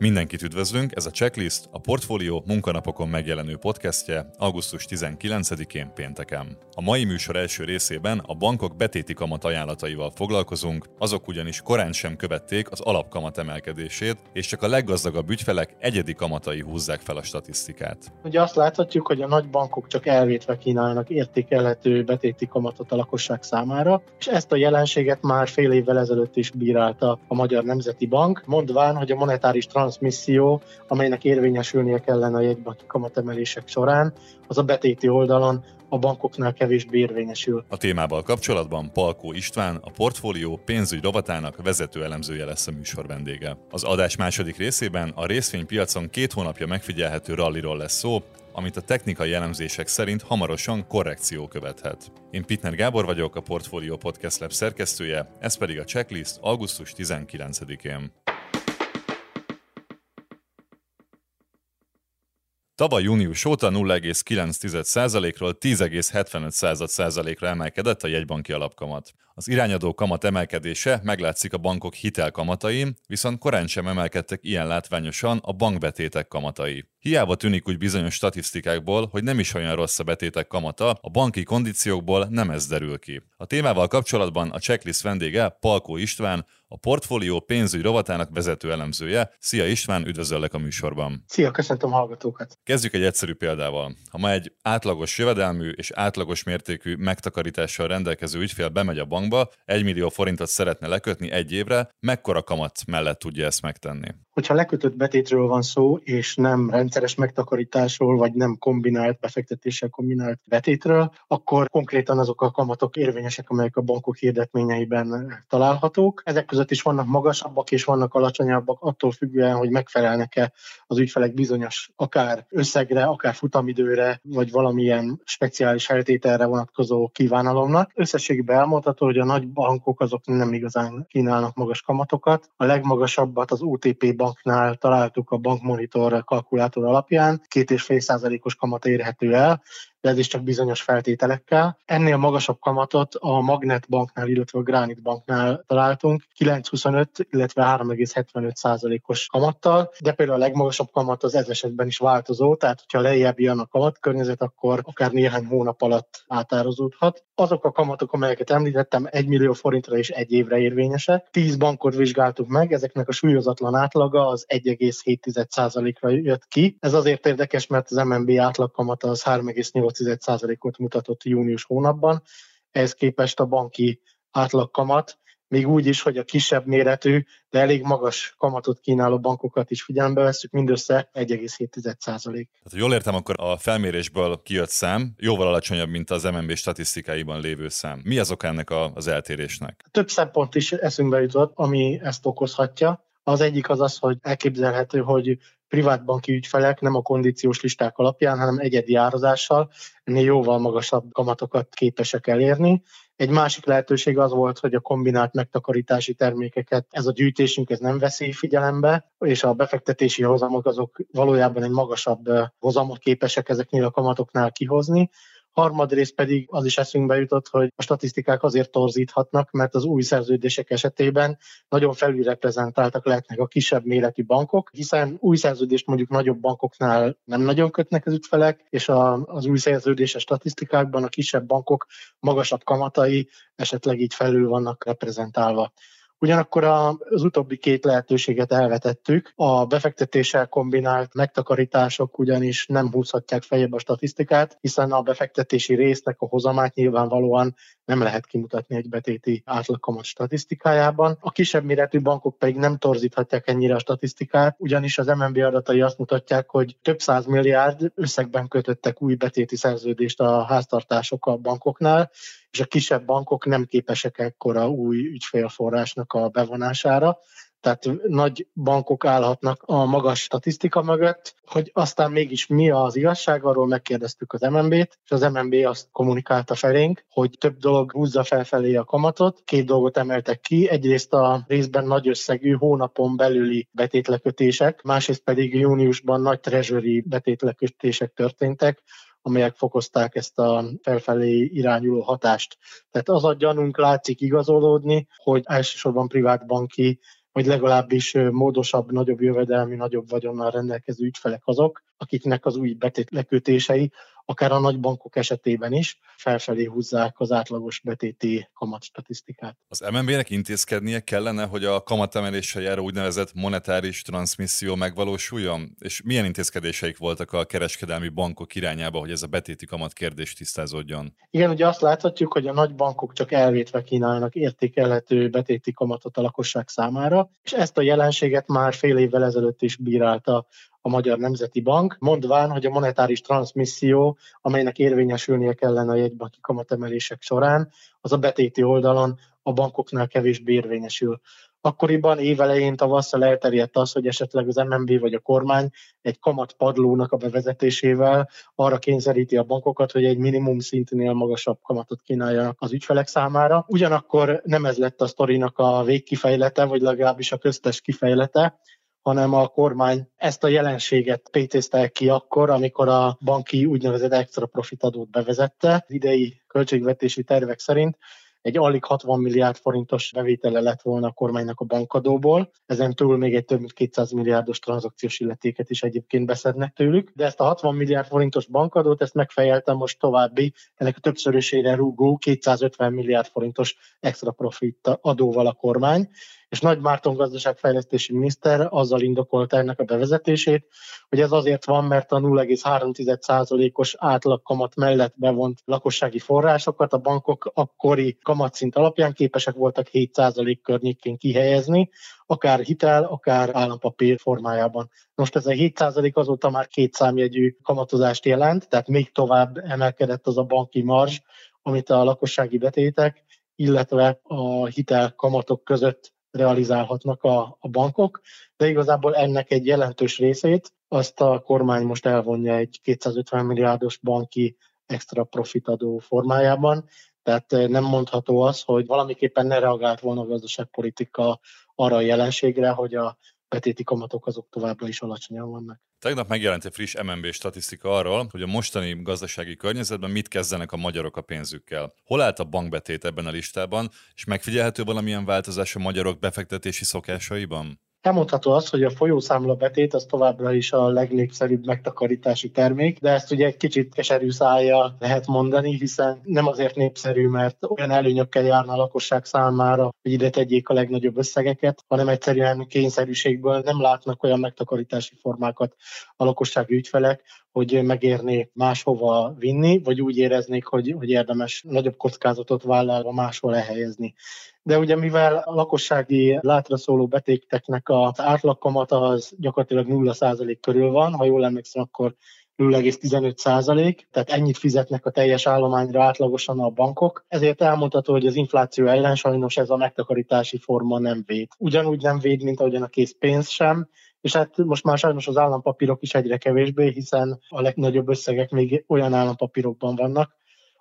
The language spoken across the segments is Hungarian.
Mindenkit üdvözlünk, ez a Checklist, a Portfolio munkanapokon megjelenő podcastje augusztus 19-én pénteken. A mai műsor első részében a bankok betéti kamat ajánlataival foglalkozunk, azok ugyanis korán sem követték az alapkamat emelkedését, és csak a leggazdagabb ügyfelek egyedi kamatai húzzák fel a statisztikát. Ugye azt láthatjuk, hogy a nagy bankok csak elvétve kínálnak értékelhető betéti kamatot a lakosság számára, és ezt a jelenséget már fél évvel ezelőtt is bírálta a Magyar Nemzeti Bank, mondván, hogy a monetáris transmisszió, amelynek érvényesülnie kellene a jegybanki kamatemelések során, az a betéti oldalon a bankoknál kevésbé érvényesül. A témával kapcsolatban Palkó István, a portfólió pénzügy rovatának vezető elemzője lesz a műsor vendége. Az adás második részében a részvénypiacon két hónapja megfigyelhető ralliról lesz szó, amit a technikai elemzések szerint hamarosan korrekció követhet. Én Pitner Gábor vagyok, a Portfolio Podcast Lab szerkesztője, ez pedig a checklist augusztus 19-én. Tavaly június óta 0,9%-ról 10,75%-ra emelkedett a jegybanki alapkamat. Az irányadó kamat emelkedése meglátszik a bankok hitelkamatain, viszont korán sem emelkedtek ilyen látványosan a bankbetétek kamatai. Hiába tűnik úgy bizonyos statisztikákból, hogy nem is olyan rossz a betétek kamata, a banki kondíciókból nem ez derül ki. A témával kapcsolatban a checklist vendége Palkó István, a portfólió pénzügy rovatának vezető elemzője. Szia István, üdvözöllek a műsorban. Szia, köszöntöm hallgatókat. Kezdjük egy egyszerű példával. Ha ma egy átlagos jövedelmű és átlagos mértékű megtakarítással rendelkező ügyfél bemegy a bankba, 1 millió forintot szeretne lekötni egy évre, mekkora kamat mellett tudja ezt megtenni? Hogyha lekötött betétről van szó, és nem rendszeres megtakarításról, vagy nem kombinált befektetéssel kombinált betétről, akkor konkrétan azok a kamatok érvényesek, amelyek a bankok hirdetményeiben találhatók. Ezek között is vannak magasabbak és vannak alacsonyabbak, attól függően, hogy megfelelnek-e az ügyfelek bizonyos akár összegre, akár futamidőre, vagy valamilyen speciális feltételre vonatkozó kívánalomnak. Összességében elmondható, hogy a nagy bankok azok nem igazán kínálnak magas kamatokat. A legmagasabbat az OTP banknál találtuk a bankmonitor kalkulátor alapján, két és fél százalékos kamat érhető el, de ez is csak bizonyos feltételekkel. Ennél magasabb kamatot a Magnet banknál, illetve a Granite banknál találtunk, 9,25, illetve 3,75 százalékos kamattal, de például a legmagasabb kamat az ez esetben is változó, tehát hogyha lejjebb jön a kamat környezet, akkor akár néhány hónap alatt átározódhat. Azok a kamatok, amelyeket említettem, 1 millió forintra és egy évre érvényesek. 10 bankot vizsgáltuk meg, ezeknek a súlyozatlan átlaga az 1,7%-ra jött ki. Ez azért érdekes, mert az MNB átlagkamata az 3,8 0,8%-ot mutatott június hónapban, ehhez képest a banki átlagkamat még úgy is, hogy a kisebb méretű, de elég magas kamatot kínáló bankokat is figyelembe veszük, mindössze 1,7%. Tehát, jól értem, akkor a felmérésből kijött szám jóval alacsonyabb, mint az MNB statisztikáiban lévő szám. Mi az oka ennek az eltérésnek? Több szempont is eszünkbe jutott, ami ezt okozhatja. Az egyik az az, hogy elképzelhető, hogy privátbanki ügyfelek nem a kondíciós listák alapján, hanem egyedi árazással ennél jóval magasabb kamatokat képesek elérni. Egy másik lehetőség az volt, hogy a kombinált megtakarítási termékeket ez a gyűjtésünk ez nem veszi figyelembe, és a befektetési hozamok azok valójában egy magasabb hozamot képesek ezeknél a kamatoknál kihozni, Harmadrészt pedig az is eszünkbe jutott, hogy a statisztikák azért torzíthatnak, mert az új szerződések esetében nagyon felülreprezentáltak lehetnek a kisebb méretű bankok, hiszen új szerződést mondjuk nagyobb bankoknál nem nagyon kötnek az ügyfelek, és a, az új szerződéses statisztikákban a kisebb bankok magasabb kamatai esetleg így felül vannak reprezentálva. Ugyanakkor az utóbbi két lehetőséget elvetettük. A befektetéssel kombinált megtakarítások ugyanis nem húzhatják fejebb a statisztikát, hiszen a befektetési résznek a hozamát nyilvánvalóan nem lehet kimutatni egy betéti átlagkamat statisztikájában. A kisebb méretű bankok pedig nem torzíthatják ennyire a statisztikát, ugyanis az MNB adatai azt mutatják, hogy több száz milliárd összegben kötöttek új betéti szerződést a háztartásokkal bankoknál, és a kisebb bankok nem képesek ekkora új ügyfélforrásnak a bevonására. Tehát nagy bankok állhatnak a magas statisztika mögött, hogy aztán mégis mi az igazság, arról megkérdeztük az MNB-t, és az MNB azt kommunikálta felénk, hogy több dolog húzza felfelé a kamatot. Két dolgot emeltek ki, egyrészt a részben nagy összegű hónapon belüli betétlekötések, másrészt pedig júniusban nagy treasury betétlekötések történtek, amelyek fokozták ezt a felfelé irányuló hatást. Tehát az a gyanunk látszik igazolódni, hogy elsősorban privátbanki vagy legalábbis módosabb, nagyobb jövedelmi, nagyobb vagyonnal rendelkező ügyfelek azok, akiknek az új betét lekötései akár a nagy bankok esetében is felfelé húzzák az átlagos betéti kamat statisztikát. Az MNB-nek intézkednie kellene, hogy a kamatemeléssel járó úgynevezett monetáris transmisszió megvalósuljon? És milyen intézkedéseik voltak a kereskedelmi bankok irányába, hogy ez a betéti kamat kérdés tisztázódjon? Igen, ugye azt láthatjuk, hogy a nagy bankok csak elvétve kínálnak értékelhető betéti kamatot a lakosság számára, és ezt a jelenséget már fél évvel ezelőtt is bírálta a Magyar Nemzeti Bank, mondván, hogy a monetáris transmisszió, amelynek érvényesülnie kellene a jegybanki kamatemelések során, az a betéti oldalon a bankoknál kevésbé érvényesül. Akkoriban évelején tavasszal elterjedt az, hogy esetleg az MNB vagy a kormány egy kamatpadlónak a bevezetésével arra kényszeríti a bankokat, hogy egy minimum szintnél magasabb kamatot kínáljanak az ügyfelek számára. Ugyanakkor nem ez lett a sztorinak a végkifejlete, vagy legalábbis a köztes kifejlete, hanem a kormány ezt a jelenséget pétézte ki akkor, amikor a banki úgynevezett extra profit adót bevezette. Az idei költségvetési tervek szerint egy alig 60 milliárd forintos bevétele lett volna a kormánynak a bankadóból. Ezen túl még egy több mint 200 milliárdos tranzakciós illetéket is egyébként beszednek tőlük. De ezt a 60 milliárd forintos bankadót, ezt megfejeltem most további, ennek a többszörösére rúgó 250 milliárd forintos extra profit adóval a kormány és Nagy Márton gazdaságfejlesztési miniszter azzal indokolta ennek a bevezetését, hogy ez azért van, mert a 0,3%-os átlagkamat mellett bevont lakossági forrásokat a bankok akkori kamatszint alapján képesek voltak 7% környékén kihelyezni, akár hitel, akár állampapír formájában. Most ez a 7% azóta már két számjegyű kamatozást jelent, tehát még tovább emelkedett az a banki marzs, amit a lakossági betétek, illetve a hitel kamatok között realizálhatnak a, a bankok, de igazából ennek egy jelentős részét azt a kormány most elvonja egy 250 milliárdos banki extra profitadó formájában, tehát eh, nem mondható az, hogy valamiképpen ne reagált volna a gazdaságpolitika arra a jelenségre, hogy a betéti kamatok azok továbbra is alacsonyan vannak. Tegnap megjelent egy friss MNB statisztika arról, hogy a mostani gazdasági környezetben mit kezdenek a magyarok a pénzükkel. Hol állt a bankbetét ebben a listában, és megfigyelhető valamilyen változás a magyarok befektetési szokásaiban? Elmondható az, hogy a folyószámla betét az továbbra is a legnépszerűbb megtakarítási termék, de ezt ugye egy kicsit keserű szája lehet mondani, hiszen nem azért népszerű, mert olyan előnyökkel járna a lakosság számára, hogy ide tegyék a legnagyobb összegeket, hanem egyszerűen kényszerűségből nem látnak olyan megtakarítási formákat a lakossági ügyfelek, hogy megérné máshova vinni, vagy úgy éreznék, hogy, hogy érdemes nagyobb kockázatot vállalva máshol elhelyezni de ugye mivel a lakossági látra szóló betéteknek az átlagkamata az gyakorlatilag 0% körül van, ha jól emlékszem, akkor 0,15% tehát ennyit fizetnek a teljes állományra átlagosan a bankok. Ezért elmondható, hogy az infláció ellen sajnos ez a megtakarítási forma nem véd. Ugyanúgy nem véd, mint ahogyan a készpénz sem, és hát most már sajnos az állampapírok is egyre kevésbé, hiszen a legnagyobb összegek még olyan állampapírokban vannak,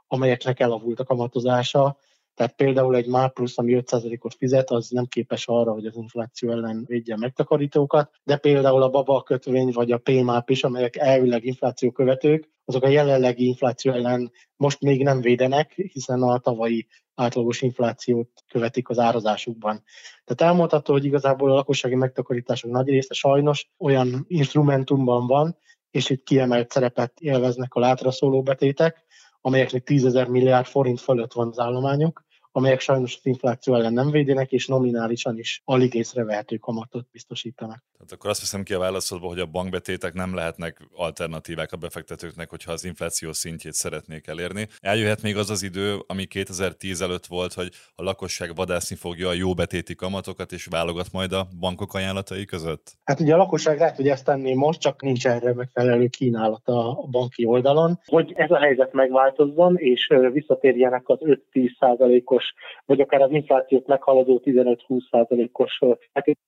amelyeknek elavult a kamatozása, tehát például egy MÁ plusz, ami 5%-ot fizet, az nem képes arra, hogy az infláció ellen védje a megtakarítókat, de például a baba kötvény vagy a PMAP is, amelyek elvileg infláció követők, azok a jelenlegi infláció ellen most még nem védenek, hiszen a tavalyi átlagos inflációt követik az árazásukban. Tehát elmondható, hogy igazából a lakossági megtakarítások nagy része sajnos olyan instrumentumban van, és itt kiemelt szerepet élveznek a látra szóló betétek, amelyeknek 10 milliárd forint fölött van az állományuk, amelyek sajnos az infláció ellen nem védenek, és nominálisan is alig észrevehető kamatot biztosítanak. Tehát akkor azt veszem ki a válaszodból, hogy a bankbetétek nem lehetnek alternatívák a befektetőknek, hogyha az infláció szintjét szeretnék elérni. Eljöhet még az az idő, ami 2010 előtt volt, hogy a lakosság vadászni fogja a jó betéti kamatokat, és válogat majd a bankok ajánlatai között? Hát ugye a lakosság lehet, hogy ezt tenné most, csak nincs erre megfelelő kínálat a banki oldalon. Hogy ez a helyzet megváltozzon, és visszatérjenek az 5-10 százalékos os vagy akár az inflációt meghaladó 15-20%-os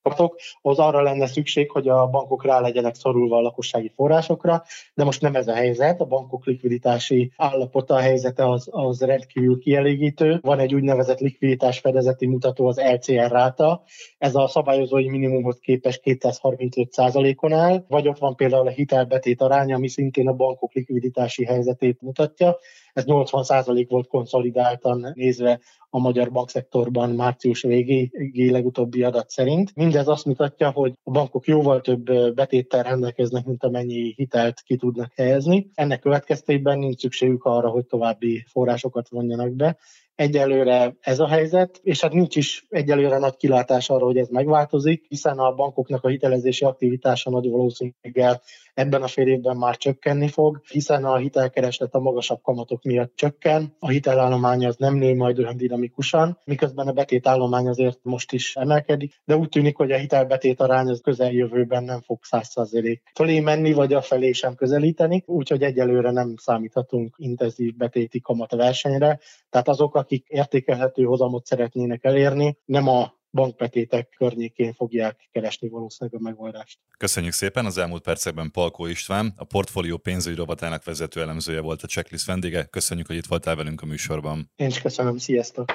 kamatok, az arra lenne szükség, hogy a bankok rá legyenek szorulva a lakossági forrásokra, de most nem ez a helyzet, a bankok likviditási állapota, a helyzete az, az rendkívül kielégítő. Van egy úgynevezett likviditás fedezeti mutató, az LCR ráta, ez a szabályozói minimumhoz képest 235%-on áll, vagy ott van például a hitelbetét aránya, ami szintén a bankok likviditási helyzetét mutatja. Ez 80% volt konszolidáltan nézve a magyar bankszektorban március végéig legutóbbi adat szerint. Mindez azt mutatja, hogy a bankok jóval több betéttel rendelkeznek, mint amennyi hitelt ki tudnak helyezni. Ennek következtében nincs szükségük arra, hogy további forrásokat vonjanak be. Egyelőre ez a helyzet, és hát nincs is egyelőre nagy kilátás arra, hogy ez megváltozik, hiszen a bankoknak a hitelezési aktivitása nagy valószínűséggel ebben a fél évben már csökkenni fog, hiszen a hitelkereslet a magasabb kamatok miatt csökken, a hitelállomány az nem nő majd olyan dinamikusan, miközben a betétállomány azért most is emelkedik, de úgy tűnik, hogy a hitelbetét arány az közeljövőben nem fog 100% fölé menni, vagy a felé sem közelíteni, úgyhogy egyelőre nem számíthatunk intenzív betéti kamat versenyre. Tehát azok, akik értékelhető hozamot szeretnének elérni, nem a bankbetétek környékén fogják keresni valószínűleg a megoldást. Köszönjük szépen! Az elmúlt percekben Palkó István, a portfólió pénzügyi rovatának vezető elemzője volt a checklist vendége. Köszönjük, hogy itt voltál velünk a műsorban. Én is köszönöm, sziasztok!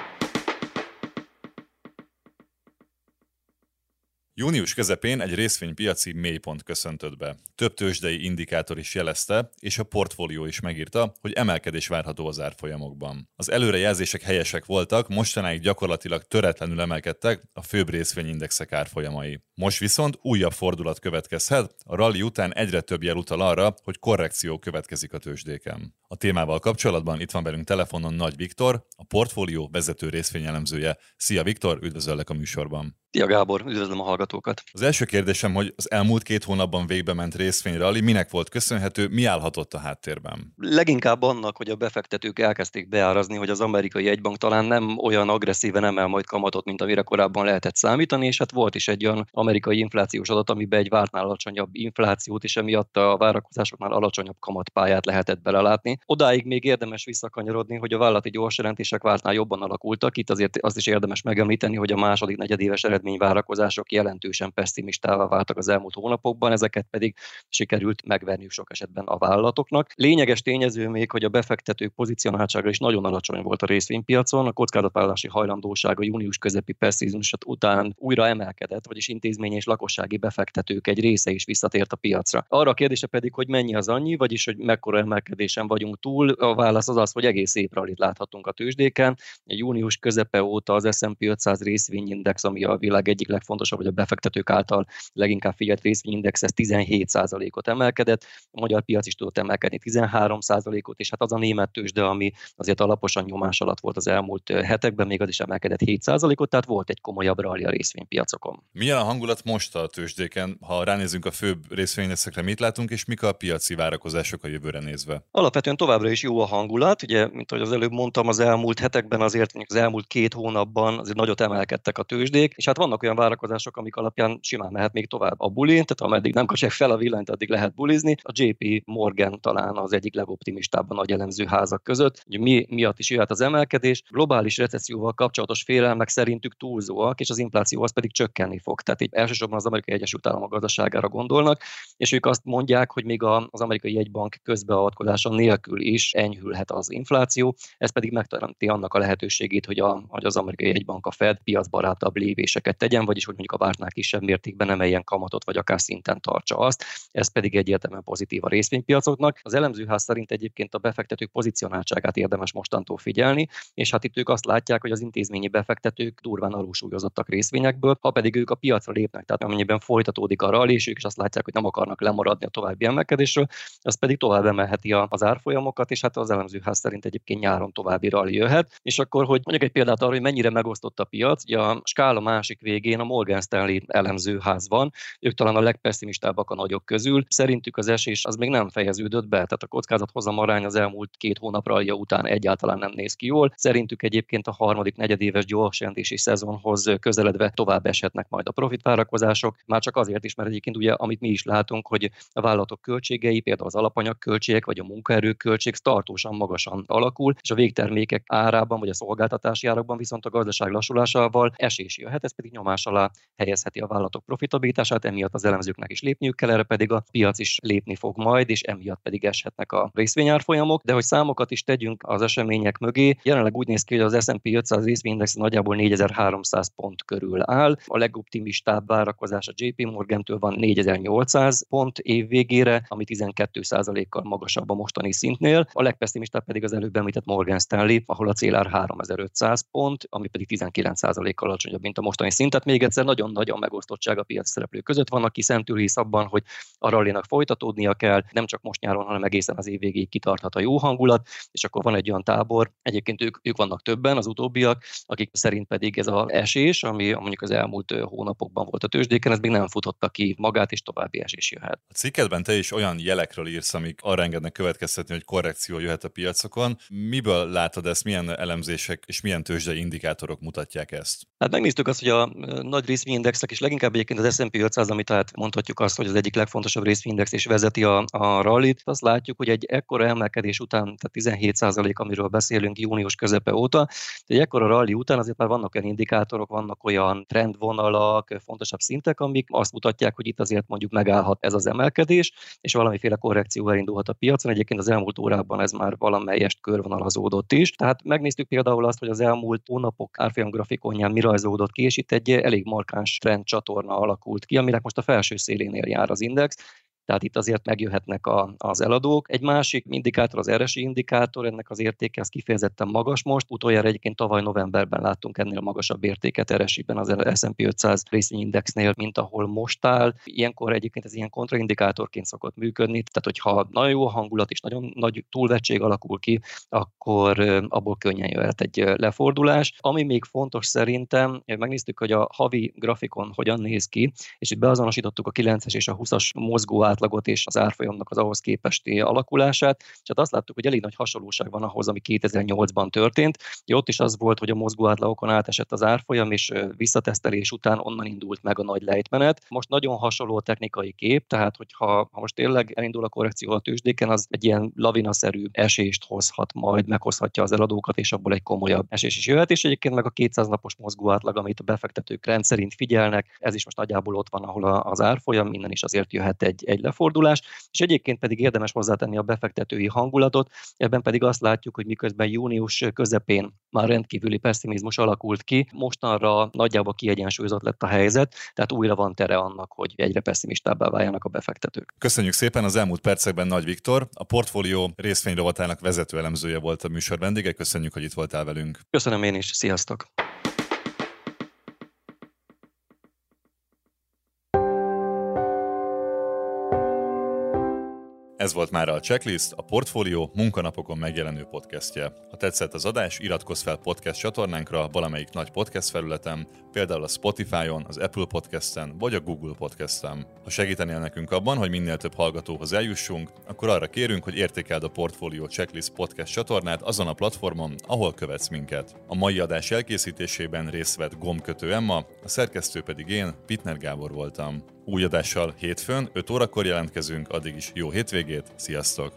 Június közepén egy részvénypiaci mélypont köszöntött be. Több tőzsdei indikátor is jelezte, és a portfólió is megírta, hogy emelkedés várható az árfolyamokban. Az előrejelzések helyesek voltak, mostanáig gyakorlatilag töretlenül emelkedtek a főbb részvényindexek árfolyamai. Most viszont újabb fordulat következhet, a rally után egyre több jel utal arra, hogy korrekció következik a tőzsdéken. A témával kapcsolatban itt van velünk telefonon Nagy Viktor, a portfólió vezető részvényelemzője. Szia Viktor, üdvözöllek a műsorban! Szia Gábor, üdvözlöm a hallgatókat! Az első kérdésem, hogy az elmúlt két hónapban végbe ment részvényrali, minek volt köszönhető, mi állhatott a háttérben? Leginkább annak, hogy a befektetők elkezdték beárazni, hogy az amerikai egybank talán nem olyan agresszíven emel majd kamatot, mint amire korábban lehetett számítani, és hát volt is egy olyan amerikai inflációs adat, amiben egy vártnál alacsonyabb inflációt, és emiatt a várakozásoknál alacsonyabb kamatpályát lehetett belelátni. Odáig még érdemes visszakanyarodni, hogy a vállalati gyors jelentések vártnál jobban alakultak. Itt azért azt is érdemes megemlíteni, hogy a második negyedéves eredményvárakozások jelentősen pessimistává váltak az elmúlt hónapokban, ezeket pedig sikerült megverniük sok esetben a vállalatoknak. Lényeges tényező még, hogy a befektetők pozicionáltsága is nagyon alacsony volt a részvénypiacon, a kockázatvállalási hajlandósága június közepi pessimizmus után újra emelkedett, vagyis intézmény és lakossági befektetők egy része is visszatért a piacra. Arra a kérdése pedig, hogy mennyi az annyi, vagyis hogy mekkora emelkedésen vagyunk túl, a válasz az az, hogy egész szép rallit láthatunk a tőzsdéken. Június közepe óta az S&P 500 részvényindex, ami a világ egyik legfontosabb, vagy a befektetők által leginkább figyelt részvényindex, ez 17%-ot emelkedett, a magyar piac is tudott emelkedni 13%-ot, és hát az a német tőzsde, ami azért alaposan nyomás alatt volt az elmúlt hetekben, még az is emelkedett 7%-ot, tehát volt egy komolyabb rally a részvénypiacokon. Milyen a hangulat most a tőzsdéken? Ha ránézünk a főbb részvényeszekre, mit látunk, és mik a piaci várakozások a jövőre nézve? Alapvetően továbbra is jó a hangulat, ugye, mint ahogy az előbb mondtam, az elmúlt hetekben azért, az elmúlt két hónapban azért nagyot emelkedtek a tőzsdék, és hát vannak olyan várakozások, amik alapján simán mehet még tovább a bulin, tehát ameddig nem kapcsolják fel a villanyt, addig lehet bulizni. A JP Morgan talán az egyik legoptimistább a nagy elemző házak között. Ugye mi miatt is jöhet az emelkedés. Globális recesszióval kapcsolatos félelmek szerintük túlzóak, és az infláció az pedig csökkenni fog. Tehát így elsősorban az amerikai Egyesült Államok gazdaságára gondolnak, és ők azt mondják, hogy még az amerikai egybank közbeavatkozása nélkül is enyhülhet az infláció, ez pedig megteremti annak a lehetőségét, hogy, a, hogy az amerikai egybank a Fed piacbarátabb lévéseket tegyen, vagyis hogy mondjuk a vártnál kisebb mértékben emeljen kamatot, vagy akár szinten tartsa azt. Ez pedig egyértelműen pozitív a részvénypiacoknak. Az elemzőház szerint egyébként a befektetők pozicionáltságát érdemes mostantól figyelni, és hát itt ők azt látják, hogy az intézményi befektetők durván alulsúlyozottak részvényekből, ha pedig ők a piacra lépnek, tehát amennyiben folytatódik a rally, és ők is azt látják, hogy nem akarnak lemaradni a további emelkedésről, az pedig tovább emelheti az árfolyamokat, és hát az elemzőház szerint egyébként nyáron további rally jöhet. És akkor, hogy mondjuk egy példát arra, hogy mennyire megosztott a piac, ugye a skála másik másik végén a Morgan Stanley elemzőház van, ők talán a legpesszimistábbak a nagyok közül. Szerintük az esés az még nem fejeződött be, tehát a kockázathozam arány az elmúlt két hónap ralja után egyáltalán nem néz ki jól. Szerintük egyébként a harmadik negyedéves gyorsjelentési szezonhoz közeledve tovább eshetnek majd a profitvárakozások, már csak azért is, mert egyébként ugye, amit mi is látunk, hogy a vállalatok költségei, például az alapanyagköltségek vagy a munkaerőköltség tartósan magasan alakul, és a végtermékek árában vagy a szolgáltatási árakban viszont a gazdaság lassulásával esés jöhet, ez pedig nyomás alá helyezheti a vállalatok profitabilitását, emiatt az elemzőknek is lépniük kell, erre pedig a piac is lépni fog majd, és emiatt pedig eshetnek a részvényárfolyamok. De hogy számokat is tegyünk az események mögé, jelenleg úgy néz ki, hogy az S&P 500 részvényindex nagyjából 4300 pont körül áll. A legoptimistább várakozás a JP Morgan-től van 4800 pont év végére, ami 12%-kal magasabb a mostani szintnél. A legpesszimistább pedig az előbb említett Morgan Stanley, ahol a célár 3500 pont, ami pedig 19%-kal alacsonyabb, mint a mostani szint. Tehát még egyszer nagyon nagy a megosztottság a piaci szereplők között. Van, aki szentül hisz abban, hogy a rallinak folytatódnia kell, nem csak most nyáron, hanem egészen az év végéig kitarthat a jó hangulat, és akkor van egy olyan tábor, egyébként ők, ők vannak többen, az utóbbiak, akik szerint pedig ez az esés, ami mondjuk az elmúlt hónapokban volt a tőzsdéken, ez még nem futotta ki magát, és további esés jöhet. A cikkedben te is olyan jelekről írsz, amik arra engednek következtetni, hogy korrekció jöhet a piacokon. Miből látod ezt, milyen elemzések és milyen tőzsdei indikátorok mutatják ezt? Hát megnéztük azt, hogy a nagy részvényindexek, és leginkább egyébként az S&P 500, amit tehát mondhatjuk azt, hogy az egyik legfontosabb részvényindex és vezeti a, a rallit, azt látjuk, hogy egy ekkora emelkedés után, tehát 17% amiről beszélünk június közepe óta, egy ekkora rally után azért már vannak olyan indikátorok, vannak olyan trendvonalak, fontosabb szintek, amik azt mutatják, hogy itt azért mondjuk megállhat ez az emelkedés, és valamiféle korrekció elindulhat a piacon. Egyébként az elmúlt órában ez már valamelyest körvonalazódott is. Tehát megnéztük például azt, hogy az elmúlt hónapok árfolyam grafikonján mi rajzódott ki, és itt egy elég markáns trend csatorna alakult ki, aminek most a felső szélénél jár az index, tehát itt azért megjöhetnek a, az eladók. Egy másik indikátor, az RSI indikátor, ennek az értéke az kifejezetten magas most. Utoljára egyébként tavaly novemberben láttunk ennél magasabb értéket RSI-ben az S&P 500 részvényindexnél, mint ahol most áll. Ilyenkor egyébként ez ilyen kontraindikátorként szokott működni, tehát hogyha nagyon jó a hangulat és nagyon nagy túlvettség alakul ki, akkor abból könnyen jöhet egy lefordulás. Ami még fontos szerintem, megnéztük, hogy a havi grafikon hogyan néz ki, és itt beazonosítottuk a 9-es és a 20-as mozgó átlagot és az árfolyamnak az ahhoz képesti alakulását, és hát azt láttuk, hogy elég nagy hasonlóság van ahhoz, ami 2008-ban történt. Ott is az volt, hogy a mozgó átlagokon átesett az árfolyam, és visszatesztelés után onnan indult meg a nagy lejtmenet. Most nagyon hasonló a technikai kép, tehát hogyha ha most tényleg elindul a korrekció a tőzsdéken, az egy ilyen lavinaszerű esést hozhat majd, meghozhatja az eladókat, és abból egy komolyabb esés is jöhet, és egyébként meg a 200 napos mozgó átlag, amit a befektetők rendszerint figyelnek, ez is most nagyjából ott van, ahol az árfolyam, minden is azért jöhet egy, egy lefordulás, és egyébként pedig érdemes hozzátenni a befektetői hangulatot, ebben pedig azt látjuk, hogy miközben június közepén már rendkívüli pessimizmus alakult ki, mostanra nagyjából kiegyensúlyozott lett a helyzet, tehát újra van tere annak, hogy egyre pessimistábbá váljanak a befektetők. Köszönjük szépen az elmúlt percekben Nagy Viktor, a portfólió részvényrovatának vezető elemzője volt a műsor vendége. Köszönjük, hogy itt voltál velünk. Köszönöm én is, sziasztok! Ez volt már a Checklist, a Portfólió munkanapokon megjelenő podcastje. Ha tetszett az adás, iratkozz fel podcast csatornánkra valamelyik nagy podcast felületen, például a Spotify-on, az Apple Podcast-en vagy a Google Podcast-en. Ha segítenél nekünk abban, hogy minél több hallgatóhoz eljussunk, akkor arra kérünk, hogy értékeld a Portfólió Checklist podcast csatornát azon a platformon, ahol követsz minket. A mai adás elkészítésében részt vett gombkötő Emma, a szerkesztő pedig én, Pitner Gábor voltam. Új adással hétfőn, 5 órakor jelentkezünk, addig is jó hétvégét, sziasztok!